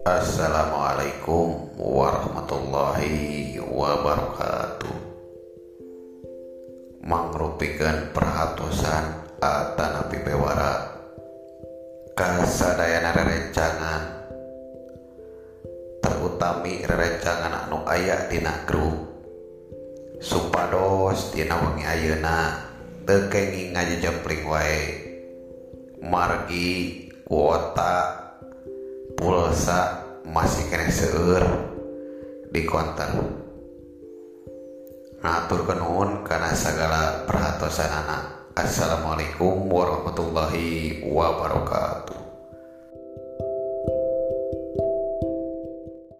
Assalamualaikum warahmatullahi wabarakatuh. Mangrupikan perhatusan atanapi bewara. Kasadayana rerencangan. Terutami rerencangan anu aya dina grup supados dina wengi ayeuna teu kenging ngajejempling wae. Margi kuota pulsa masih kena seur di konter ngatur kenuhun karena segala perhatosan anak. Assalamualaikum warahmatullahi wabarakatuh